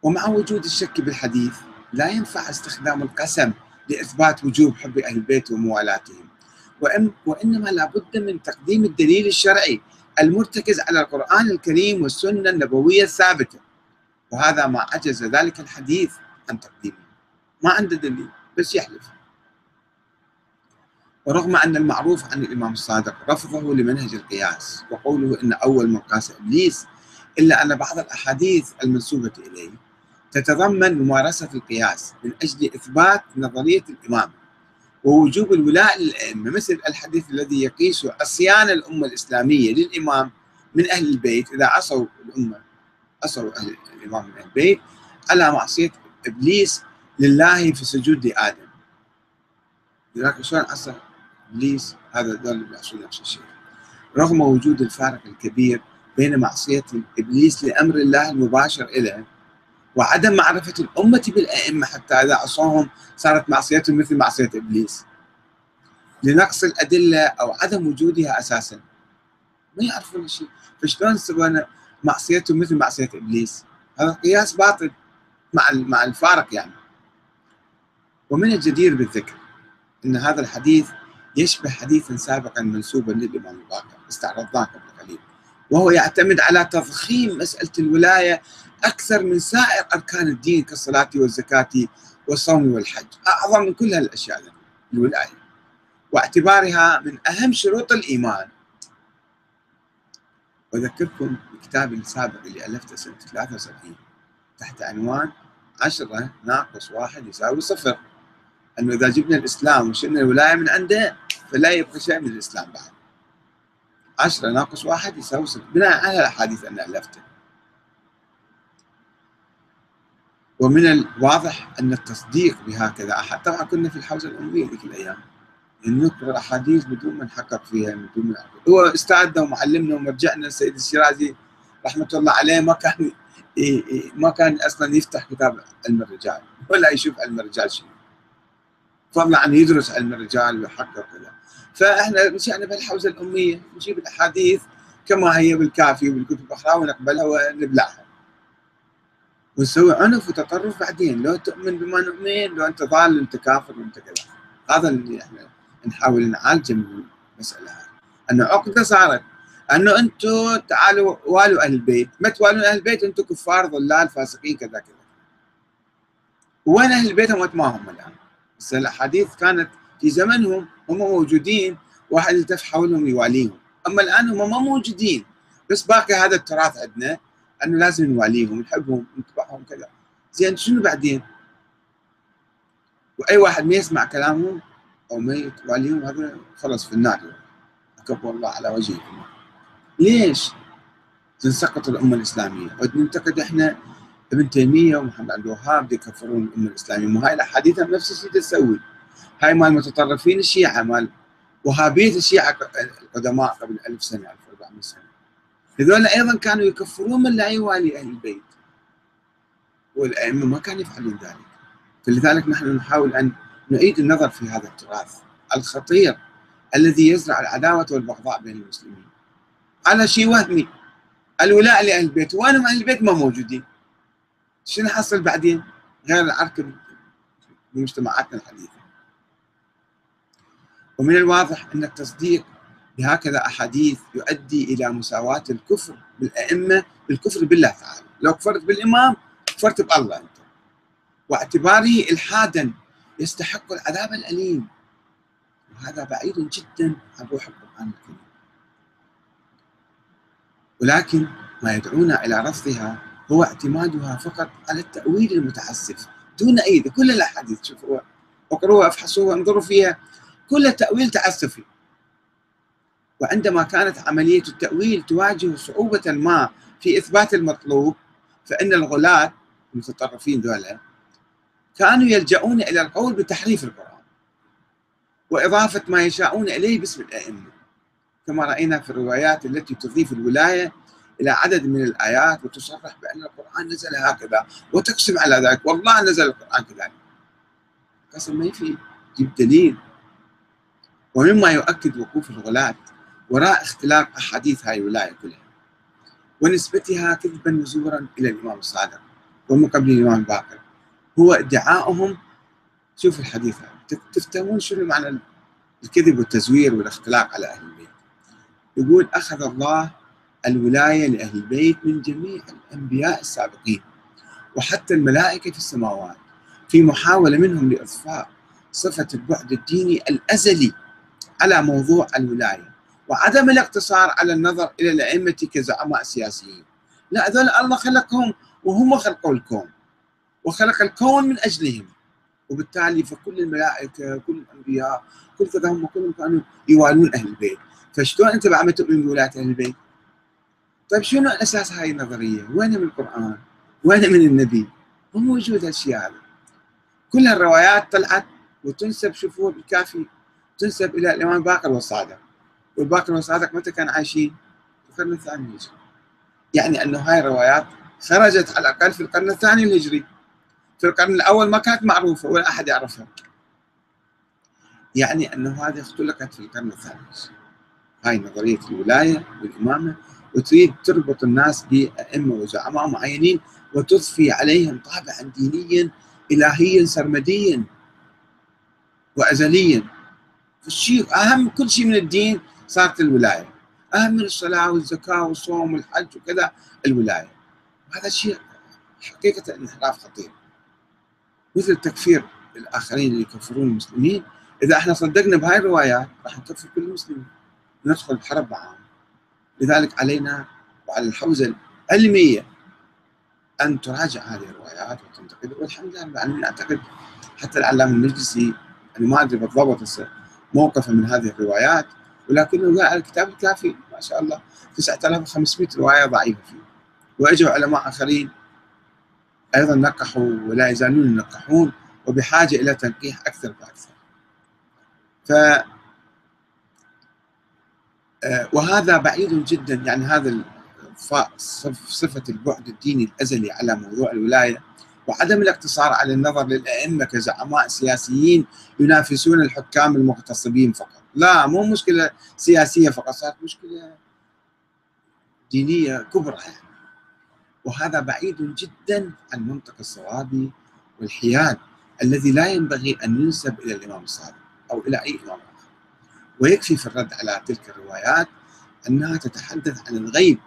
ومع وجود الشك بالحديث لا ينفع استخدام القسم لإثبات وجوب حب أهل البيت وموالاتهم. وإنما لابد من تقديم الدليل الشرعي المرتكز على القرآن الكريم والسنة النبوية الثابتة. وهذا ما عجز ذلك الحديث عن تقديمه. ما عنده دليل بس يحلف. ورغم أن المعروف عن الإمام الصادق رفضه لمنهج القياس وقوله إن أول من قاس إبليس إلا أن بعض الأحاديث المنسوبة إليه تتضمن ممارسة القياس من أجل إثبات نظرية الإمام ووجوب الولاء للأئمة مثل الحديث الذي يقيس عصيان الأمة الإسلامية للإمام من أهل البيت. إذا عصوا الأمة عصوا أهل الإمام من أهل البيت على معصية إبليس لله في سجود لآدم لذلك شلون عصى إبليس هذا دول اللي نفس الشيء رغم وجود الفارق الكبير بين معصية إبليس لأمر الله المباشر إليه وعدم معرفة الأمة بالأئمة حتى إذا عصوهم صارت معصيتهم مثل معصية إبليس لنقص الأدلة أو عدم وجودها أساسا. ما يعرفون شيء فشلون سوينا معصيتهم مثل معصية إبليس؟ هذا قياس باطل مع مع الفارق يعني. ومن الجدير بالذكر أن هذا الحديث يشبه حديثا سابقا منسوبا للإمام الباقر استعرضناه قبل قليل. وهو يعتمد على تضخيم مسألة الولاية أكثر من سائر أركان الدين كالصلاة والزكاة والصوم والحج. أعظم من كل هالأشياء الولاية. واعتبارها من أهم شروط الإيمان. وأذكركم بكتابي السابق اللي ألفته سنة 73 تحت عنوان عشرة ناقص واحد يساوي صفر. أنه إذا جبنا الإسلام وشلنا الولاية من عنده فلا يبقى شيء من الإسلام بعد. عشرة ناقص واحد يساوي صفر بناء على الأحاديث أنا ألفته. ومن الواضح أن التصديق بهكذا أحد. طبعا كنا في الحوزة الأموية ذيك الأيام. نقرأ الأحاديث بدون ما نحقق فيها بدون ما هو استعدنا ومعلمنا ومرجعنا السيد الشيرازي رحمة الله عليه ما كان ما كان أصلا يفتح كتاب علم الرجال ولا يشوف علم الرجال شنو عن يدرس علم الرجال ويحقق كذا فإحنا مشينا بهالحوزه الأمية نجيب الأحاديث كما هي بالكافي وبالكتب الأخرى ونقبلها ونبلعها. ونسوي عنف وتطرف بعدين. لو تؤمن بما نؤمن لو أنت ضال أنت كافر وأنت كذا. هذا اللي إحنا نحاول نعالجه من المسألة هذه. أنه عقدة صارت. أنه أنتم تعالوا والوا أهل البيت. ما توالون أهل البيت؟ أنتم كفار ضلال فاسقين كذا كذا. وين أهل البيت؟ هم ما هم الآن. بس الأحاديث كانت في زمنهم هم موجودين واحد التف حولهم يواليهم. أما الآن هم ما موجودين. بس باقي هذا التراث عندنا أنه لازم نواليهم نحبهم نتبعهم كذا. زين شنو بعدين؟ وأي واحد ما يسمع كلامهم أو ما يتواليهم هذا خلص في النار. أكبر الله على وجهه ليش؟ تنسقط الأمة الإسلامية. وننتقد إحنا ابن تيمية ومحمد عبد الوهاب يكفرون الامه الإسلامية. ما هاي الأحاديث نفس الشيء تسوي. هاي مال المتطرفين الشيعة مال وهابية الشيعة القدماء قبل ألف سنة 1400 سنة. هذول أيضا كانوا يكفرون من لا يوالي أهل البيت. والأئمة ما كانوا يفعلون ذلك. فلذلك نحن نحاول أن نعيد النظر في هذا التراث. الخطير الذي يزرع العداوة والبغضاء بين المسلمين. على شيء وهمي. الولاء لأهل البيت. وين أهل البيت ما موجودين. شنو حصل بعدين؟ غير العركه بمجتمعاتنا الحديثة. ومن الواضح أن التصديق بهكذا أحاديث يؤدي إلى مساواة الكفر بالأئمة بالكفر بالله تعالى. لو كفرت بالإمام كفرت بالله أنت. واعتباره إلحادا يستحق العذاب الأليم. وهذا بعيد جدا عن روح القرآن الكريم. ولكن ما يدعونا إلى رفضها هو اعتمادها فقط على التأويل المتعسف. دون أي كل الأحاديث شوفوها اقروها افحصوها انظروا فيها. كل تأويل تعسفي. وعندما كانت عملية التأويل تواجه صعوبة ما في إثبات المطلوب فإن الغلاة المتطرفين ذولا كانوا يلجؤون إلى القول بتحريف القرآن وإضافة ما يشاءون إليه باسم الأئمة. كما رأينا في الروايات التي تضيف الولاية إلى عدد من الآيات وتصرح بأن القرآن نزل هكذا وتقسم على ذلك. والله نزل القرآن كذلك. قسم ما يفيد جيب دليل. ومما يؤكد وقوف الغلاة وراء اختلاق أحاديث هاي الولاية كلها. ونسبتها كذبا وزورا إلى الإمام الصادق ومن قبل الإمام الباقر هو ادعاؤهم شوف الحديث تفتهمون شنو معنى الكذب والتزوير والاختلاق على أهل البيت. يقول أخذ الله الولاية لأهل البيت من جميع الأنبياء السابقين وحتى الملائكة في السماوات في محاولة منهم لإضفاء صفة البعد الديني الأزلي على موضوع الولاية وعدم الاقتصار على النظر إلى الأئمة كزعماء سياسيين لا هذول الله خلقهم وهم خلقوا الكون وخلق الكون من أجلهم وبالتالي فكل الملائكة كل الأنبياء كل كذا هم كلهم كانوا يوالون أهل البيت فشلون أنت بعد ما تؤمن بولاية أهل البيت؟ طيب شنو أساس هاي النظرية؟ وين من القرآن؟ وين من النبي؟ مو موجود هالشيء هذا كل الروايات طلعت وتنسب شوفوها بالكافي تنسب إلى الإمام باقر والصادق والباقر والصادق متى كانوا عايشين؟ في القرن الثاني الهجري يعني أنه هاي الروايات خرجت على الأقل في القرن الثاني الهجري في القرن الأول ما كانت معروفة ولا أحد يعرفها يعني أنه هذه اختلقت في القرن الهجري هاي نظرية الولاية والامامه وتريد تربط الناس بأئمة وزعماء معينين وتضفي عليهم طابعا دينيا الهيا سرمديا وازليا. الشيء أهم كل شيء من الدين صارت الولاية. أهم من الصلاة والزكاة والصوم والحج وكذا الولاية. وهذا شيء حقيقة انحراف خطير. مثل تكفير الآخرين اللي يكفرون المسلمين إذا إحنا صدقنا بهاي الروايات راح نكفر كل المسلمين. ندخل بحرب معهم لذلك علينا وعلى الحوزة العلمية أن تراجع هذه الروايات وتنتقدها والحمد لله العالمين أعتقد حتى العلامه المجلسي أنا ما أدري بالضبط موقفه من هذه الروايات ولكنه قال الكتاب الكافي ما شاء الله 9500 رواية ضعيفة فيه واجوا علماء آخرين أيضا نقحوا ولا يزالون ينقحون وبحاجة إلى تنقيح أكثر فاكثر. ف وهذا بعيد جدا يعني هذا صفة البعد الديني الأزلي على موضوع الولاية وعدم الاقتصار على النظر للأئمة كزعماء سياسيين ينافسون الحكام المغتصبين فقط. لا مو مشكلة سياسية فقط صارت مشكلة دينية كبرى يعني. وهذا بعيد جدا عن منطق الصواب والحياد الذي لا ينبغي أن ينسب إلى الإمام الصادق أو إلى أي إمام. ويكفي في الرد على تلك الروايات أنها تتحدث عن الغيب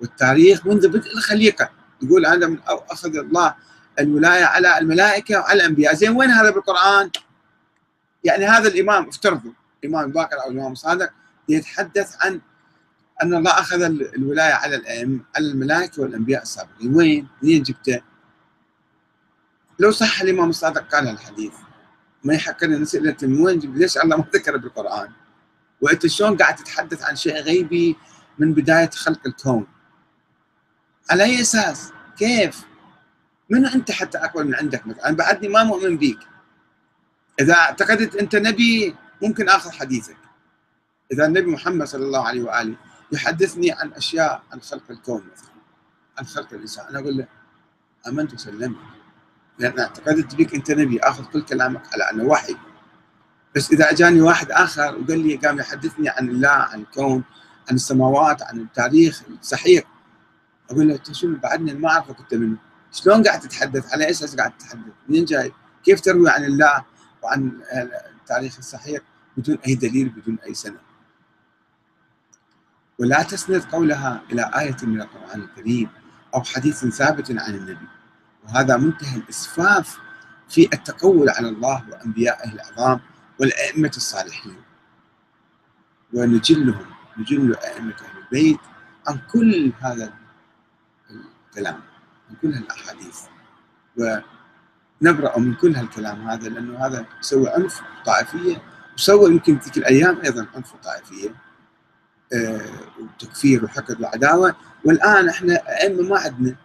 والتاريخ منذ بدء الخليقة يقول أنا من أخذ الله الولاية على الملائكة وعلى الأنبياء زين وين هذا بالقرآن يعني هذا الإمام افترضوا الإمام باكر أو الإمام الصادق يتحدث عن أن الله أخذ الولاية على على الملائكة والأنبياء السابقين وين؟ منين جبته؟ لو صح الإمام الصادق قال الحديث ما يحق لنا نسألة من وين ليش الله ما ذكر بالقرآن؟ وأنت شلون قاعد تتحدث عن شيء غيبي من بداية خلق الكون؟ على أي أساس؟ كيف؟ من أنت حتى أقبل من عندك مثلا؟ أنا بعدني ما مؤمن بيك إذا اعتقدت أنت نبي ممكن آخذ حديثك إذا النبي محمد صلى الله عليه وآله يحدثني عن أشياء عن خلق الكون مثلا عن خلق الإنسان أنا أقول له آمنت وسلمت لأن اعتقدت بك أنت نبي آخذ كل كلامك على أنه وحي بس إذا أجاني واحد آخر وقال لي قام يحدثني عن الله عن الكون عن السماوات عن التاريخ الصحيح أقول له أنت شنو بعدني ما أعرفك أنت منه شلون قاعد تتحدث؟ على أساس قاعد تتحدث؟ منين جاي؟ كيف تروي عن الله وعن التاريخ الصحيح بدون أي دليل بدون أي سند؟ ولا تسند قولها إلى آية من القرآن الكريم أو حديث ثابت عن النبي. وهذا منتهى الإسفاف في التقول على الله وأنبيائه العظام. والأئمة الصالحين. ونجلهم نجل أئمة أهل البيت عن كل هذا الكلام عن كل الأحاديث ونبرأ من كل هالكلام هذا لأنه هذا يسوي عنف طائفية وسوى يمكن تلك الأيام أيضا عنف طائفية آه، وتكفير وحقد وعداوة. والآن إحنا أئمة ما عندنا.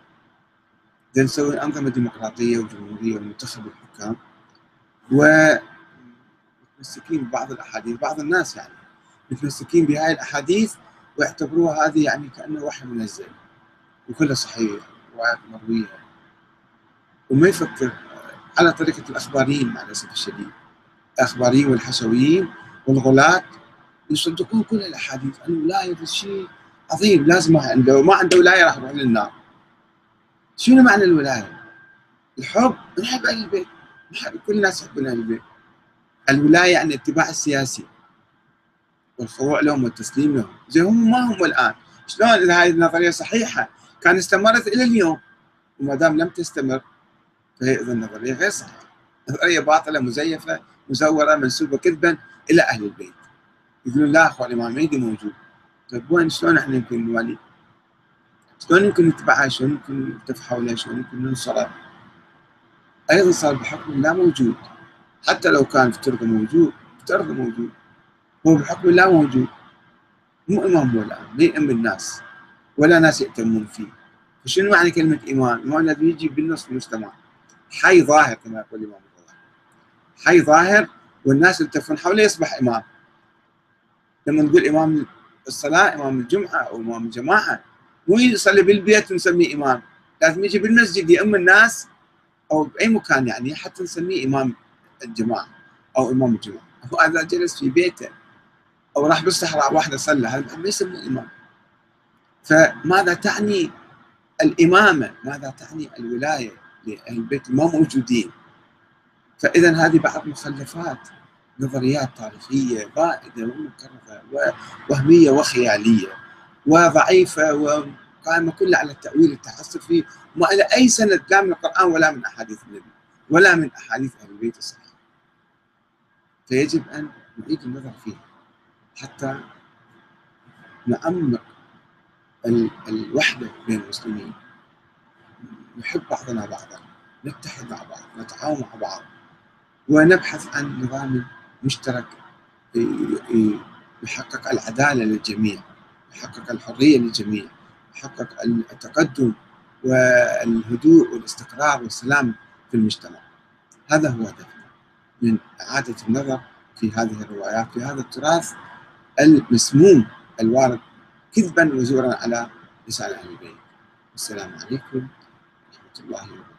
نسوي أنظمة ديمقراطية وجمهورية ومنتخب الحكام. ومتمسكين ببعض الأحاديث بعض الناس يعني. متمسكين بهاي الأحاديث ويعتبروها هذه يعني كأنه وحي منزل. وكلها صحيح روايات مروية. وما يفكر على طريقة الأخباريين مع الأسف الشديد. الأخباريين والحشويين والغلاة يصدقون كل الأحاديث ان الولايه شيء عظيم لازم عنده ما عنده ولاية راح يروح للنار. شنو معنى الولاية؟ الحب نحب أهل البيت نحب كل الناس يحبون أهل البيت. الولاية يعني الاتباع السياسي والخضوع لهم والتسليم لهم. زين هم ما هم الآن. شلون إذا هذه النظرية صحيحة؟ كان استمرت إلى اليوم. وما دام لم تستمر فهي إذا النظرية غير صحيحة. نظرية باطلة مزيفة مزورة منسوبة كذبا إلى أهل البيت. يقولون لا اخوان الامام المهدي موجود. طيب وين؟ شلون إحنا يمكن نولي؟ شلون يمكن نتبعها؟ شلون يمكن نلتف حوله؟ شلون يمكن ننصره؟ أيضا صار بحكم الله موجود. حتى لو كان افترض موجود افترض موجود. هو بحكم الله موجود. مو إمام ولا ما يأم الناس ولا ناس يأتمون فيه. فشنو معنى كلمة إمام؟ إمام الذي يجي بالنص المجتمع. حي ظاهر كما يقول الإمام حي ظاهر والناس يلتفون حوله يصبح إمام. لما نقول إمام الصلاة إمام الجمعة أو إمام الجماعة مو يصلي بالبيت ونسميه إمام. لازم يجي بالمسجد يؤم الناس أو بأي مكان يعني حتى نسميه إمام. الجماعة أو إمام الجمعه هو اذا جلس في بيته أو راح بالصحراء واحدة صلى هذا ما يسمى امام فماذا تعني الإمامة؟ ماذا تعني الولاية لأهل البيت ما موجودين؟ فاذا هذه بعض مخلفات نظريات تاريخية بائدة ومكررة ووهميه وخيالية وضعيفة وقائمة كلها على التاويل التعسفي وما إلى أي سند لا من القرآن ولا من أحاديث النبي ولا من أحاديث أهل البيت الصحيح فيجب أن نعيد النظر فيها. حتى نعمق الوحدة بين المسلمين. نحب بعضنا بعضا. نتحد مع بعض. نتعاون مع بعض. ونبحث عن نظام مشترك يحقق العدالة للجميع. يحقق الحرية للجميع. يحقق التقدم والهدوء والاستقرار والسلام في المجتمع. هذا هو هدفنا. من إعادة النظر في هذه الروايات. في هذا التراث المسموم الوارد كذبا وزورا على لسان أهل البيت. السلام عليكم ورحمة الله وبركاته.